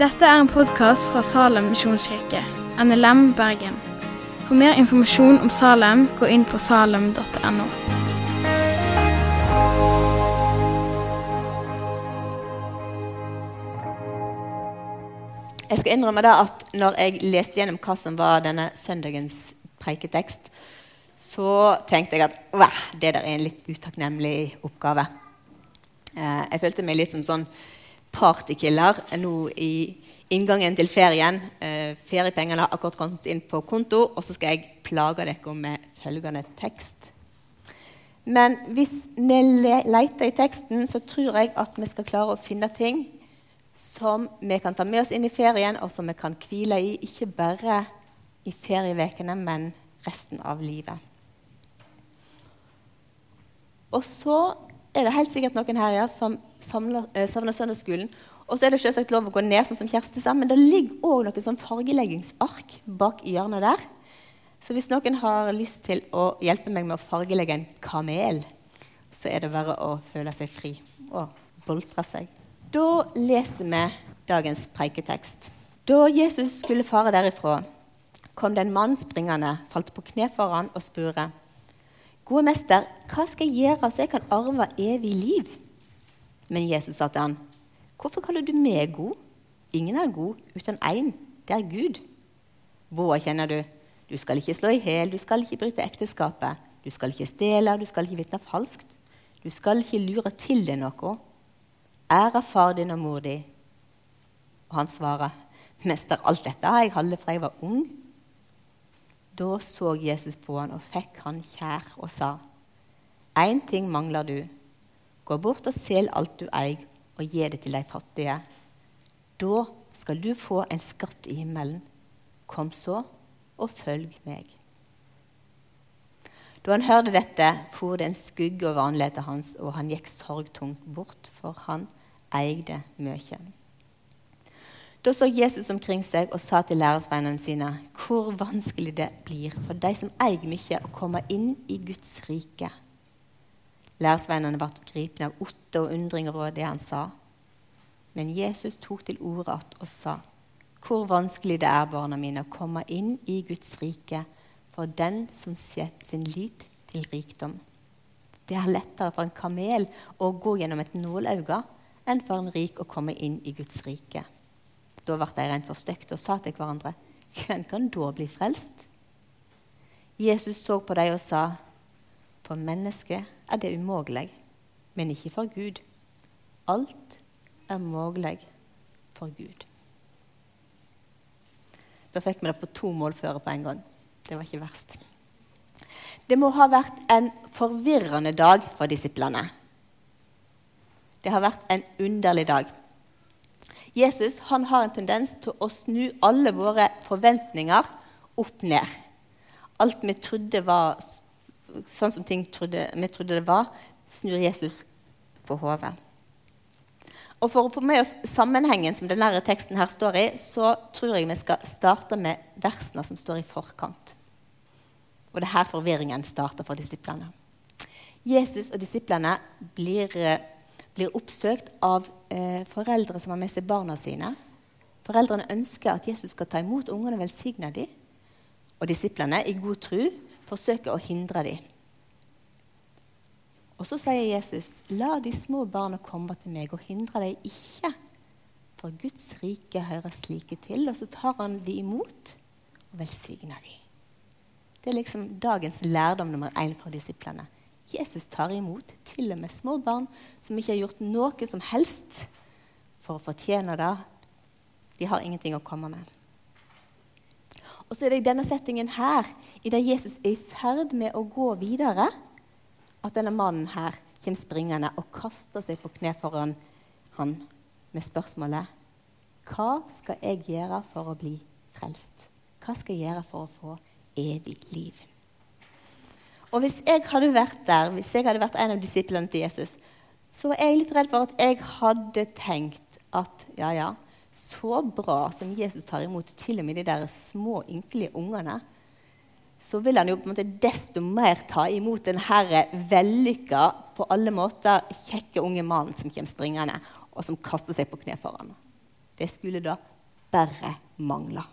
Dette er en podkast fra Salem misjonskirke, NLM Bergen. For mer informasjon om Salem, gå inn på salem.no. Jeg skal innrømme da at når jeg leste gjennom hva som var denne søndagens preiketekst, så tenkte jeg at det der er en litt utakknemlig oppgave. Eh, jeg følte meg litt som sånn partykiller nå i inngangen til ferien. Eh, feriepengene har akkurat kommet inn på konto, og så skal jeg plage dere med følgende tekst. Men hvis vi leter i teksten, så tror jeg at vi skal klare å finne ting som vi kan ta med oss inn i ferien, og som vi kan hvile i, ikke bare i ferievekene, men resten av livet. Og så er det helt sikkert noen her ja, som savner, eh, savner søndagsskolen. Og så er det selvsagt lov å gå ned, sånn som Kjersti sa, men det ligger òg noen sånn fargeleggingsark bak i hjørnet der. Så hvis noen har lyst til å hjelpe meg med å fargelegge en kamel, så er det bare å føle seg fri og boltre seg. Da leser vi dagens preiketekst. Da Jesus skulle fare derifra, kom det en mann springende, falt på kne foran og spurte. Gode mester, hva skal jeg gjøre så jeg kan arve evig liv? Men Jesus sa til han, hvorfor kaller du meg god? Ingen er god uten én, det er Gud. Hva kjenner du? Du skal ikke slå i hjel, du skal ikke bryte ekteskapet. Du skal ikke stjele, du skal ikke vitne falskt. Du skal ikke lure til deg noe. Ære far din og mor di. Og han svarer, Mester, alt dette har jeg holdt fra jeg var ung. Da så Jesus på han og fikk han kjær og sa, Én ting mangler du. Gå bort og selg alt du eier, og gi det til de fattige. Da skal du få en skatt i himmelen. Kom så og følg meg. Da han hørte dette, for det en skugge over åndeligheten hans, og han gikk sorgtungt bort, for han eide mye. Da så Jesus omkring seg og sa til læresveinene sine hvor vanskelig det blir for de som eier mye, å komme inn i Guds rike. Læresveinene ble gripne av otte og undring over det han sa. Men Jesus tok til orde igjen og sa, hvor vanskelig det er, barna mine, å komme inn i Guds rike for den som setter sin lit til rikdom. Det er lettere for en kamel å gå gjennom et nålauge enn for en rik å komme inn i Guds rike. Da ble de rent forstøkt og sa til hverandre, hvem kan da bli frelst? Jesus så på dem og sa, for mennesket er det umulig, men ikke for Gud. Alt er mulig for Gud. Da fikk vi det på to målføre på en gang. Det var ikke verst. Det må ha vært en forvirrende dag for disiplene. Det har vært en underlig dag. Jesus han har en tendens til å snu alle våre forventninger opp ned. Alt vi trodde var sånn som ting trodde, vi trodde det var, snur Jesus på hodet. Og For å få med oss sammenhengen som denne teksten her står i, så tror jeg vi skal starte med versene som står i forkant. Og det er her forvirringen starter for disiplene. Jesus og disiplene blir blir oppsøkt av eh, foreldre som har med seg barna sine. Foreldrene ønsker at Jesus skal ta imot ungene og velsigne dem. Og disiplene, i god tro, forsøker å hindre dem. Og så sier Jesus, 'La de små barna komme til meg, og hindre dem ikke.' For Guds rike hører slike til. Og så tar han de imot og velsigner dem. Det er liksom dagens lærdom nummer én for disiplene. Jesus tar imot til og med små barn som ikke har gjort noe som helst for å fortjene det. De har ingenting å komme med. Og så er det i denne settingen her, i der Jesus er i ferd med å gå videre, at denne mannen her kommer springende og kaster seg på kne foran han med spørsmålet Hva skal jeg gjøre for å bli frelst? Hva skal jeg gjøre for å få evig liv? Og hvis jeg hadde vært der, hvis jeg hadde vært en av disiplene til Jesus, så var jeg litt redd for at jeg hadde tenkt at ja, ja, så bra som Jesus tar imot til og med de der små, ynkelige ungene. så vil han jo på en måte desto mer ta imot den her vellykka, på alle måter kjekke unge mannen som kommer springende, og som kaster seg på kne foran. Det skulle da bare mangle.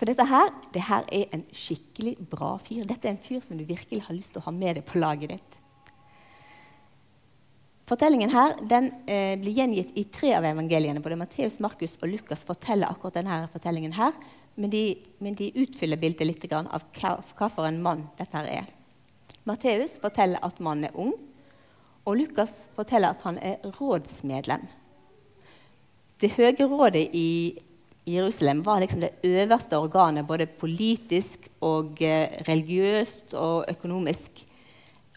For dette her, det her er en skikkelig bra fyr. Dette er en fyr som du virkelig har lyst til å ha med deg på laget ditt. Fortellingen her den, eh, blir gjengitt i tre av evangeliene. Både Matteus, Markus og Lukas forteller akkurat denne fortellingen her, men de, men de utfyller bildet litt av hva, for en mann dette her er. Matteus forteller at mannen er ung, og Lukas forteller at han er rådsmedlem. Det høye rådet i Jerusalem var liksom det øverste organet både politisk og eh, religiøst og økonomisk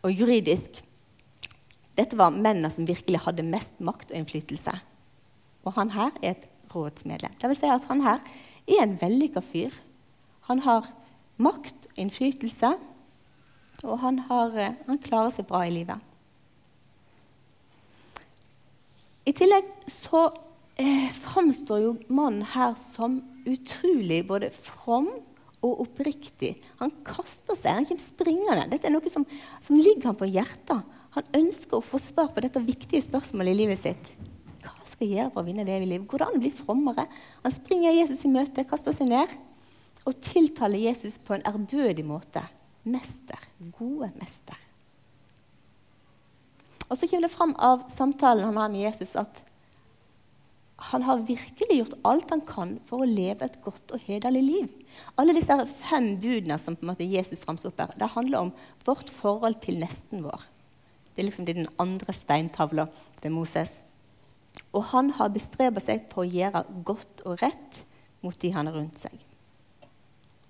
og juridisk. Dette var mennene som virkelig hadde mest makt og innflytelse. Og han her er et rådsmedlem. Det vil si at han her er en vellykka fyr. Han har makt og innflytelse, og han, har, eh, han klarer seg bra i livet. I tillegg så eh, framstår jo mannen her som utrolig både from og oppriktig. Han kaster seg, han kommer springende. Dette er noe som, som ligger ham på hjertet. Han ønsker å få svar på dette viktige spørsmålet i livet sitt. Hva skal jeg gjøre for å vinne det i livet? Hvordan bli frommere? Han springer Jesus i møte, kaster seg ned og tiltaler Jesus på en ærbødig måte. Mester. Gode mester. Og så kommer det fram av samtalen han har med Jesus, at han har virkelig gjort alt han kan for å leve et godt og hederlig liv. Alle disse fem budene som på en måte Jesus ramser opp her, det handler om vårt forhold til nesten vår. Det er liksom den andre steintavla til Moses. Og han har bestreba seg på å gjøre godt og rett mot de han har rundt seg.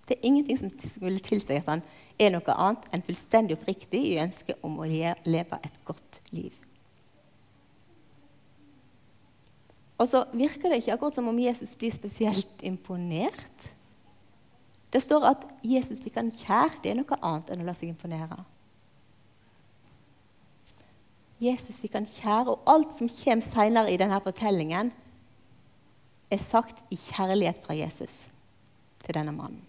Det er ingenting som skulle tilsi at han er noe annet enn fullstendig oppriktig i ønsket om å leve et godt liv. Og så virker det ikke akkurat som om Jesus blir spesielt imponert. Det står at Jesus fikk han kjær. Det er noe annet enn å la seg imponere. Jesus fikk han kjære, og alt som kommer senere i denne fortellingen, er sagt i kjærlighet fra Jesus til denne mannen.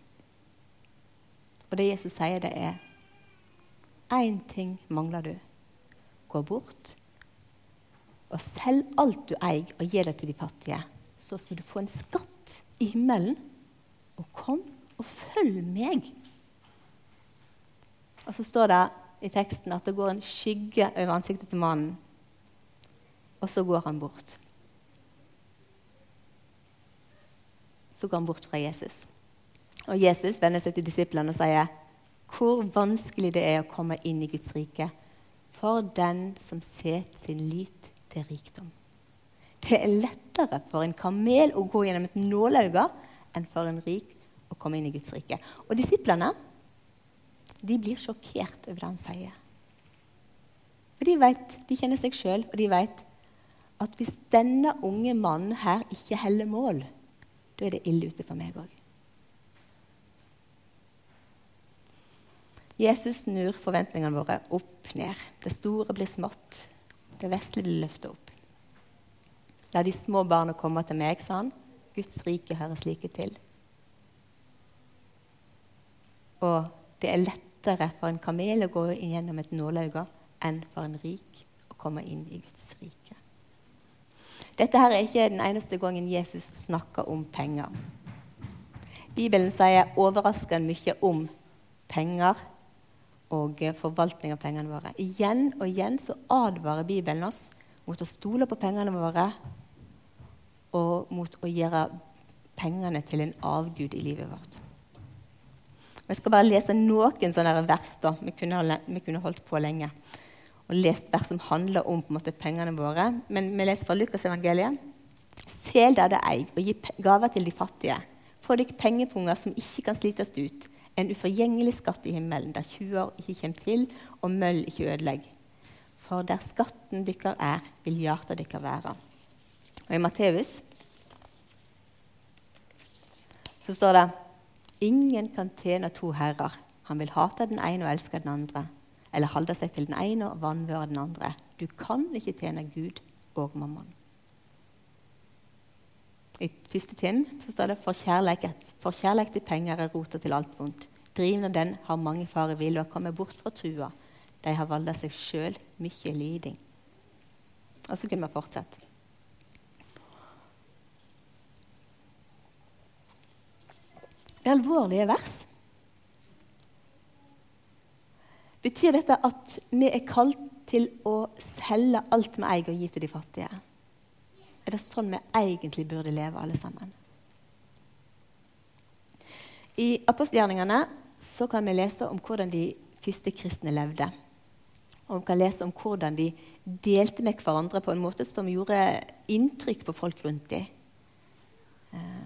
Og det Jesus sier, det er Én ting mangler du. Gå bort og selg alt du eier, og gi det til de fattige. Så skal du få en skatt i himmelen. Og kom og følg meg. Og så står det i teksten at det går en skygge over ansiktet til mannen, og så går han bort. Så går han bort fra Jesus. Og Jesus vender seg til disiplene og sier hvor vanskelig det er å komme inn i Guds rike for den som setter sin lit til rikdom. Det er lettere for en kamel å gå gjennom et nålauge enn for en rik å komme inn i Guds rike. Og disiplene de blir sjokkert over det han sier. For de, vet, de kjenner seg sjøl, og de vet at hvis denne unge mannen her ikke heller mål, da er det ille ute for meg òg. Jesus snur forventningene våre opp ned. Det store blir smått. Det vesle blir løftet opp. La de små barna komme til meg, sa han. Guds rike hører slike til. Og det er lettere for en kamel å gå gjennom et nålauge enn for en rik å komme inn i Guds rike. Dette her er ikke den eneste gangen Jesus snakker om penger. Bibelen sier overraskende mye om penger og forvaltning av pengene våre. Igjen og igjen så advarer Bibelen oss mot å stole på pengene våre og mot å gjøre pengene til en avgud i livet vårt. Jeg skal bare lese noen sånne vers. da. Vi kunne, vi kunne, holdt på lenge og lest vers som handler om måte, pengene våre. Men vi leser fra Lukasevangeliet. Sel der det eier, og gi gaver til de fattige. Få dere pengepunger som ikke kan slites ut. En uforgjengelig skatt i himmelen, der tjuver ikke kommer til, og møll ikke ødelegger. For der skatten dykker er, vil hjertet dykker være. Og i Matteus så står det Ingen kan tjene to herrer. Han vil hate den ene og elske den andre. Eller holde seg til den ene og vanvøre den andre. Du kan ikke tjene Gud og mammon. I første tim så står det for kjærlighet, for kjærlighet til penger er rota til alt vondt. Drivende den har mange farer ville og kommet bort fra trua. De har valgt seg sjøl mye liding. Og så kunne vi fortsette. Det er alvorlige vers. Betyr dette at vi er kalt til å selge alt vi eier, og gi til de fattige? Er det sånn vi egentlig burde leve, alle sammen? I apostelgjerningene så kan vi lese om hvordan de første kristne levde. Og vi kan lese om hvordan de delte med hverandre på en måte som gjorde inntrykk på folk rundt dem. Eh,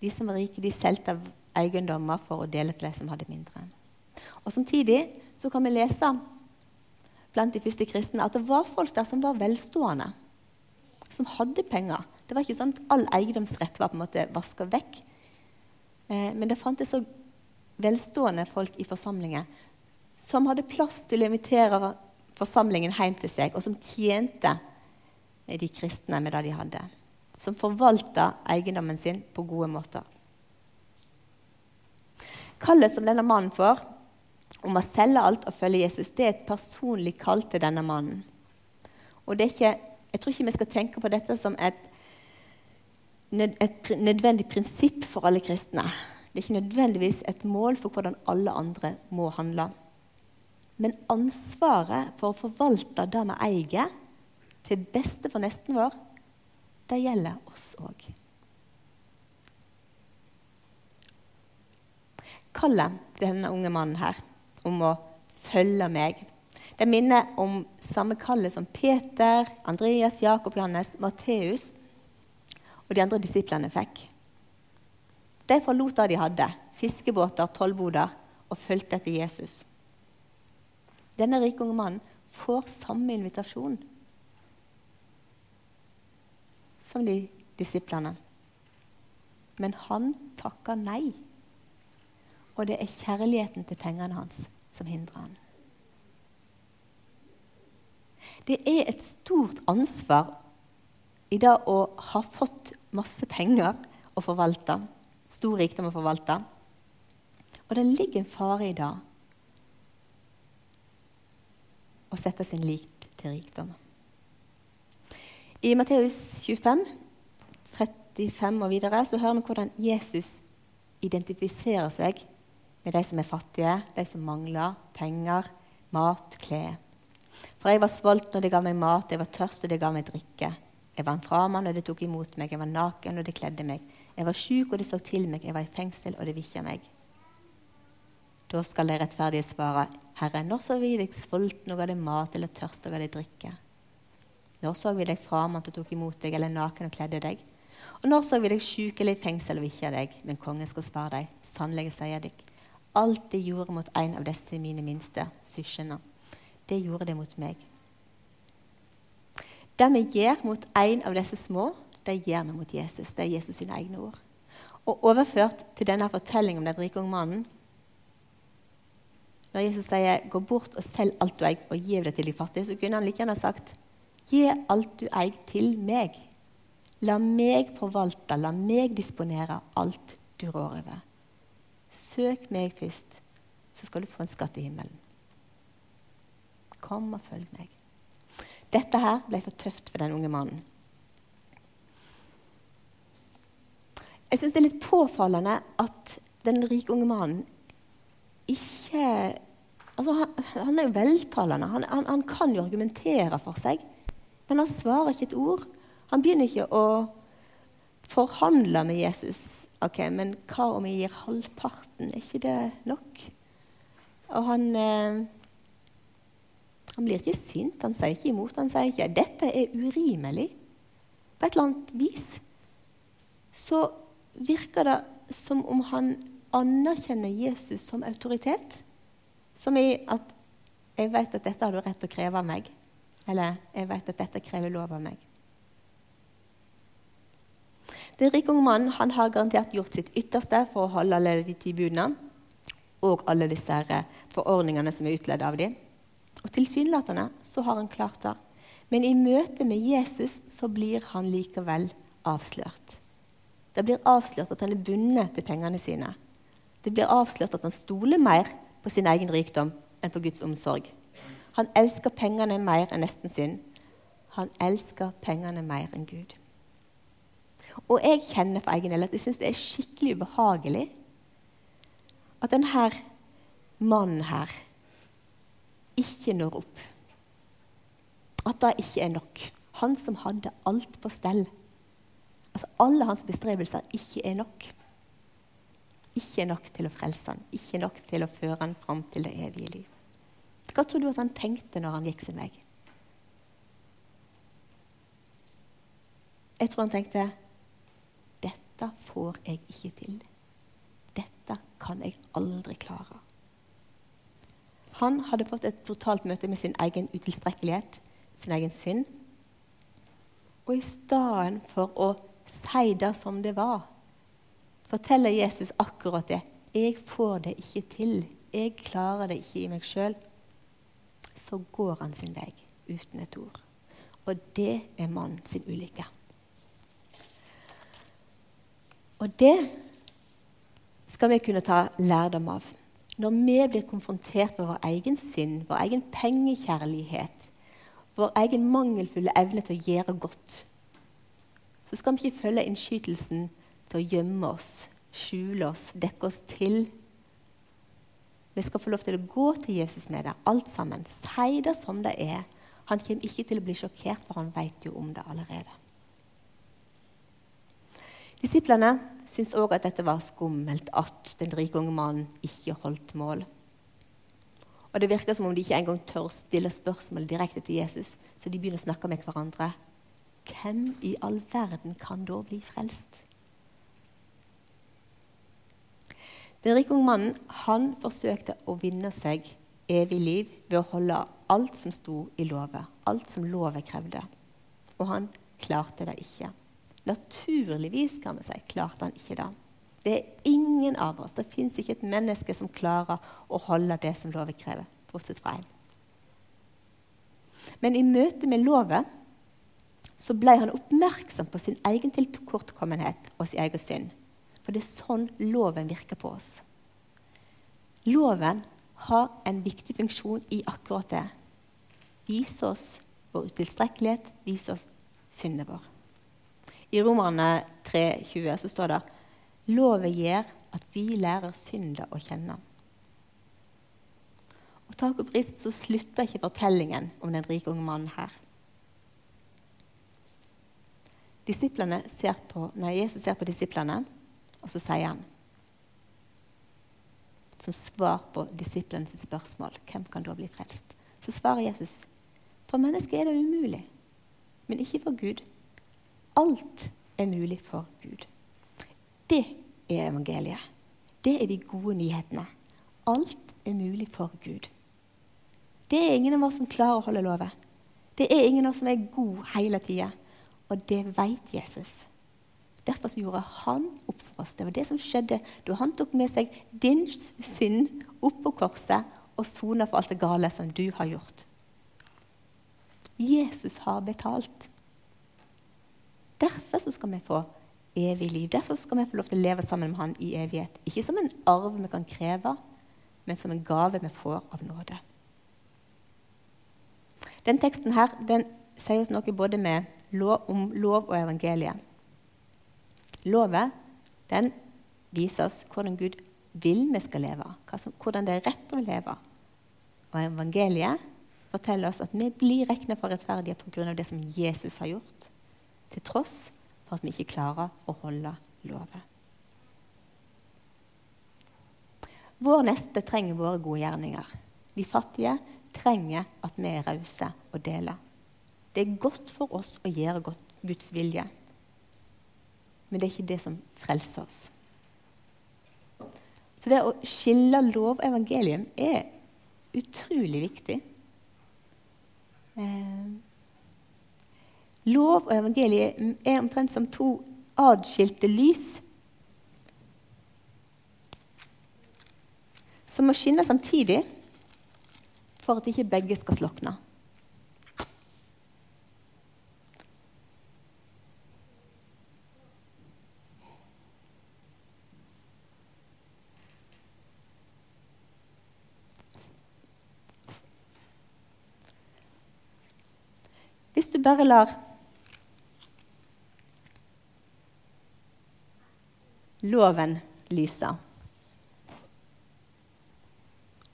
de som var rike, de solgte eiendommer for å dele til de som hadde mindre. Og Samtidig så kan vi lese blant de første kristne at det var folk der som var velstående. Som hadde penger. Det var ikke sånn at all eiendomsrett var på en måte vaska vekk. Eh, men det fantes så velstående folk i forsamlingen som hadde plass til å invitere forsamlingen hjem til seg, og som tjente de kristne med det de hadde. Som forvalta eiendommen sin på gode måter. Kallet som denne mannen får om å selge alt og følge Jesus, det er et personlig kall til denne mannen. Og det er ikke, Jeg tror ikke vi skal tenke på dette som et, et nødvendig prinsipp for alle kristne. Det er ikke nødvendigvis et mål for hvordan alle andre må handle. Men ansvaret for å forvalte det vi eier, til beste for nesten vår, det gjelder oss òg. Kallet til denne unge mannen her om å følge meg. Det minner om samme kallet som Peter, Andreas, Jakob, Johannes, Matteus og de andre disiplene fikk. De forlot det de hadde, fiskebåter, tollboder, og fulgte etter Jesus. Denne rike unge mannen får samme invitasjon som de disiplene. Men han takker nei. Og det er kjærligheten til pengene hans som hindrer han. Det er et stort ansvar i det å ha fått masse penger å forvalte, stor rikdom å forvalte. Og det ligger en fare i det å sette sin lik til rikdom. I Matteus 25, 35 og videre så hører vi hvordan Jesus identifiserer seg med de som er fattige, de som mangler penger, mat, klær. For jeg var sulten, og de ga meg mat, jeg var tørst, og de ga meg drikke. Jeg var en framann, og de tok imot meg, jeg var naken, og de kledde meg. Jeg var sjuk, og de så til meg, jeg var i fengsel, og de vikja meg. Da skal de rettferdige svare, Herre, når så vi deg sulten og ga deg mat, eller tørst og ga deg drikke? Når så vi deg framann og tok imot deg, eller naken og kledde deg? Og når så vi deg sjuk eller i fengsel og vikja deg? Men kongen skal svare deg, sannelig sier jeg deg, Alt det gjorde mot en av disse mine minste søskener, det gjorde det mot meg. Det vi gjør mot en av disse små, det gjør vi mot Jesus. Det er Jesus sine egne ord. Og overført til denne fortellingen om den rike unge mannen Når Jesus sier 'gå bort og selg alt du eier, og gi det til de fattige', så kunne han like gjerne sagt 'gi alt du eier, til meg'. La meg forvalte, la meg disponere alt du rår over. Søk meg først, så skal du få en skatt i himmelen. Kom og følg meg. Dette her ble for tøft for den unge mannen. Jeg syns det er litt påfallende at den rike unge mannen ikke altså han, han, er jo veltalende. Han, han, han, kan jo argumentere for seg. Men han svarer ikke et ord. Han begynner ikke å forhandle med Jesus Ok, men hva om jeg gir halvparten? Er ikke det nok? Og han, eh, han blir ikke sint. Han sier ikke imot. Han sier ikke 'dette er urimelig'. På et eller annet vis så virker det som om han anerkjenner Jesus som autoritet. Som i at 'jeg vet at dette har du rett til å kreve av meg'. Eller 'jeg vet at dette krever lov av meg'. Den rike unge mannen han har garantert gjort sitt ytterste for å holde alle de ti budene og alle disse forordningene som er utledet av dem. Og tilsynelatende så har han klart det. Men i møte med Jesus så blir han likevel avslørt. Det blir avslørt at han er bundet til pengene sine. Det blir avslørt at han stoler mer på sin egen rikdom enn på Guds omsorg. Han elsker pengene mer enn nesten sin. Han elsker pengene mer enn Gud. Og jeg kjenner for egen del at jeg syns det er skikkelig ubehagelig at denne mannen her ikke når opp. At det ikke er nok. Han som hadde alt på stell. Altså Alle hans bestrebelser ikke er nok. Ikke nok til å frelse han, ikke nok til å føre han fram til det evige liv. Hva tror du at han tenkte når han gikk sin vei? Jeg tror han tenkte dette får jeg ikke til. Dette kan jeg aldri klare. Han hadde fått et brutalt møte med sin egen utilstrekkelighet, sin egen synd. Og i stedet for å si det som det var, forteller Jesus akkurat det. 'Jeg får det ikke til. Jeg klarer det ikke i meg sjøl.' Så går han sin vei uten et ord. Og det er mannen sin ulykke. Og det skal vi kunne ta lærdom av. Når vi blir konfrontert med vår egen synd, vår egen pengekjærlighet, vår egen mangelfulle evne til å gjøre godt, så skal vi ikke følge innskytelsen til å gjemme oss, skjule oss, dekke oss til. Vi skal få lov til å gå til Jesus med det, alt sammen. Si det som det er. Han kommer ikke til å bli sjokkert, for han vet jo om det allerede. Disiplene syntes òg at dette var skummelt at den rike unge mannen ikke holdt mål. Og Det virker som om de ikke engang tør stille spørsmål direkte til Jesus, så de begynner å snakke med hverandre. Hvem i all verden kan da bli frelst? Den rike unge mannen han forsøkte å vinne seg evig liv ved å holde alt som sto i lovet, alt som lovet krevde. Og han klarte det ikke. Naturligvis kan vi si, klarte han ikke det. Det er ingen av oss, det fins ikke et menneske som klarer å holde det som loven krever, bortsett fra én. Men i møte med loven så ble han oppmerksom på sin egen tilkortkommenhet og sin egen synd. For det er sånn loven virker på oss. Loven har en viktig funksjon i akkurat det. Vise oss vår utilstrekkelighet, vise oss synden vår. I Romerne 3,20 så står det loven gjør at vi lærer synda å kjenne. Og takk og pris så slutter ikke fortellingen om den rike unge mannen her. Disiplene Ser på, nei, Jesus ser på disiplene, og så sier han Som svar på disiplenes spørsmål hvem kan da bli frelst? Så svarer Jesus for mennesket er det umulig, men ikke for Gud. Alt er mulig for Gud. Det er evangeliet. Det er de gode nyhetene. Alt er mulig for Gud. Det er ingen av oss som klarer å holde lovet. Det er ingen av oss som er god hele tida. Og det vet Jesus. Derfor gjorde han opp for oss. Det var det som skjedde da han tok med seg din synd opp på korset og sona for alt det gale som du har gjort. Jesus har betalt. Derfor skal vi få evig liv. Derfor skal vi få lov til å leve sammen med Han i evighet. Ikke som en arv vi kan kreve, men som en gave vi får av nåde. Den teksten her, den sier oss noe både lov, om lov og evangeliet. Loven den viser oss hvordan Gud vil vi skal leve, hvordan det er rett å leve. Og evangeliet forteller oss at vi blir regnet for rettferdige pga. det som Jesus har gjort til tross for at vi ikke klarer å holde loven. Vår neste trenger våre gode gjerninger. De fattige trenger at vi er rause og deler. Det er godt for oss å gjøre Guds vilje, men det er ikke det som frelser oss. Så det å skille lov og evangelium er utrolig viktig. Eh, Lov og evangeliet er omtrent som to adskilte lys som må skinne samtidig for at ikke begge skal slokne. Hvis du bare lar loven lyser.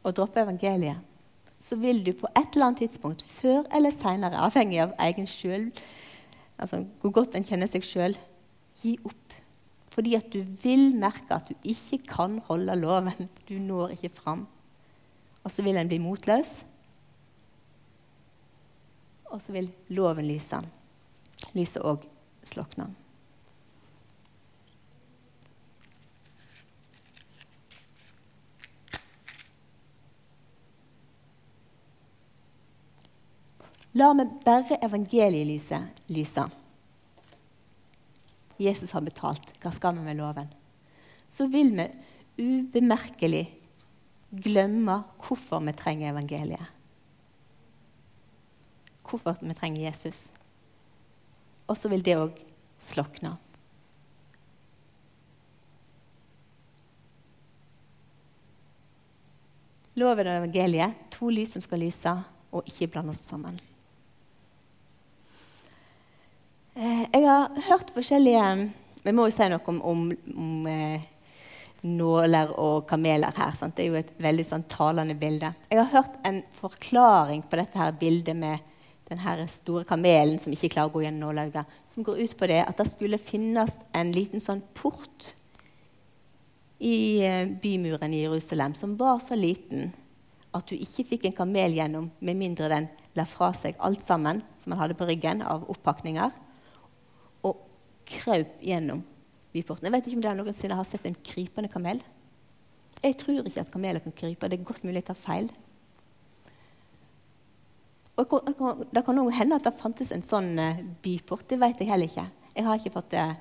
og droppe evangeliet, så vil du på et eller annet tidspunkt, før eller seinere, avhengig av egen sjøl, altså hvor godt en kjenner seg sjøl, gi opp. Fordi at du vil merke at du ikke kan holde loven. Du når ikke fram. Og så vil en bli motløs. Og så vil loven lyse. Lyset òg slokne. La meg bare evangelielyset lyse. Jesus har betalt. Hva skal vi med loven? Så vil vi ubemerkelig glemme hvorfor vi trenger evangeliet. Hvorfor vi trenger Jesus. Og så vil det òg slokne. Loven og evangeliet, to lys som skal lyse, og ikke blandes sammen. Eh, jeg har hørt forskjellige Vi må jo si noe om, om, om eh, nåler og kameler her. Sant? Det er jo et veldig sånn, talende bilde. Jeg har hørt en forklaring på dette her bildet med den store kamelen som ikke klarer å gå gjennom nålauget, som går ut på det at det skulle finnes en liten sånn port i eh, bymuren i Jerusalem som var så liten at du ikke fikk en kamel gjennom med mindre den la fra seg alt sammen som han hadde på ryggen av oppakninger, krøp gjennom byporten. Jeg vet ikke om dere noensinne har sett en krypende kamel. Jeg tror ikke at kameler kan krype. Det er godt mulig jeg tar feil. Og Det kan også hende at det fantes en sånn uh, byport. Det vet jeg heller ikke. Jeg har ikke, fått, uh,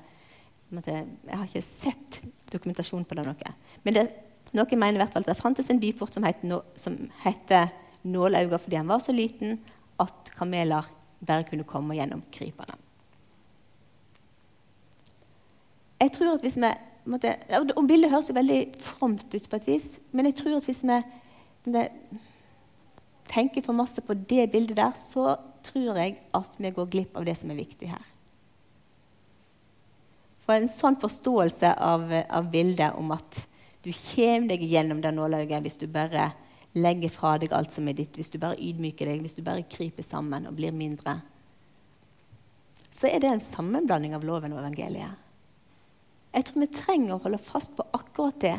jeg har ikke sett dokumentasjon på det. noe. Men det, noen mener i hvert fall at det fantes en byport som het, no, Nålauga fordi han var så liten at kameler bare kunne komme gjennom krypene. Jeg tror at hvis vi måtte, og Bildet høres jo veldig fromt ut på et vis, men jeg tror at hvis vi det, tenker for masse på det bildet der, så tror jeg at vi går glipp av det som er viktig her. For en sånn forståelse av, av bildet om at du kommer deg gjennom det nålauget hvis du bare legger fra deg alt som er ditt, hvis du bare ydmyker deg, hvis du bare kryper sammen og blir mindre, så er det en sammenblanding av loven og evangeliet. Jeg tror vi trenger å holde fast på akkurat det.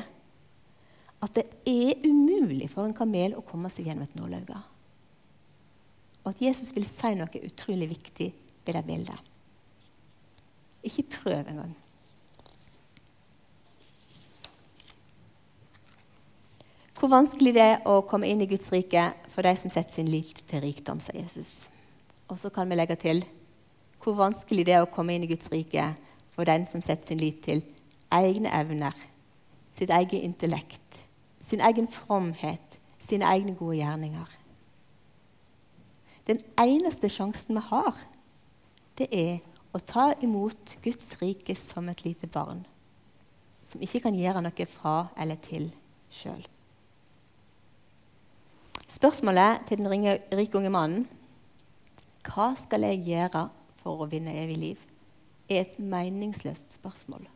At det er umulig for en kamel å komme seg gjennom et nålauge. Og at Jesus vil si noe utrolig viktig ved det bildet. Ikke prøv engang. Hvor vanskelig det er å komme inn i Guds rike for de som setter sin lit til rikdom, sier Jesus. Og så kan vi legge til hvor vanskelig det er å komme inn i Guds rike for den som setter sin lit til egne evner, sitt eget intellekt, sin egen fromhet, sine egne gode gjerninger. Den eneste sjansen vi har, det er å ta imot Guds rike som et lite barn, som ikke kan gjøre noe fra eller til sjøl. Spørsmålet til den rike unge mannen hva skal jeg gjøre for å vinne evig liv? Er et meningsløst spørsmål.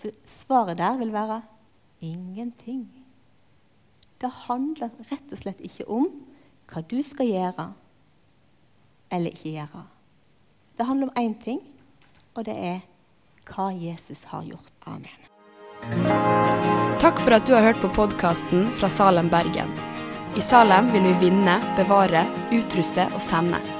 For svaret der vil være ingenting. Det handler rett og slett ikke om hva du skal gjøre eller ikke gjøre. Det handler om én ting, og det er hva Jesus har gjort. Amen. Takk for at du har hørt på podkasten fra Salem, Bergen. I Salem vil vi vinne, bevare, utruste og sende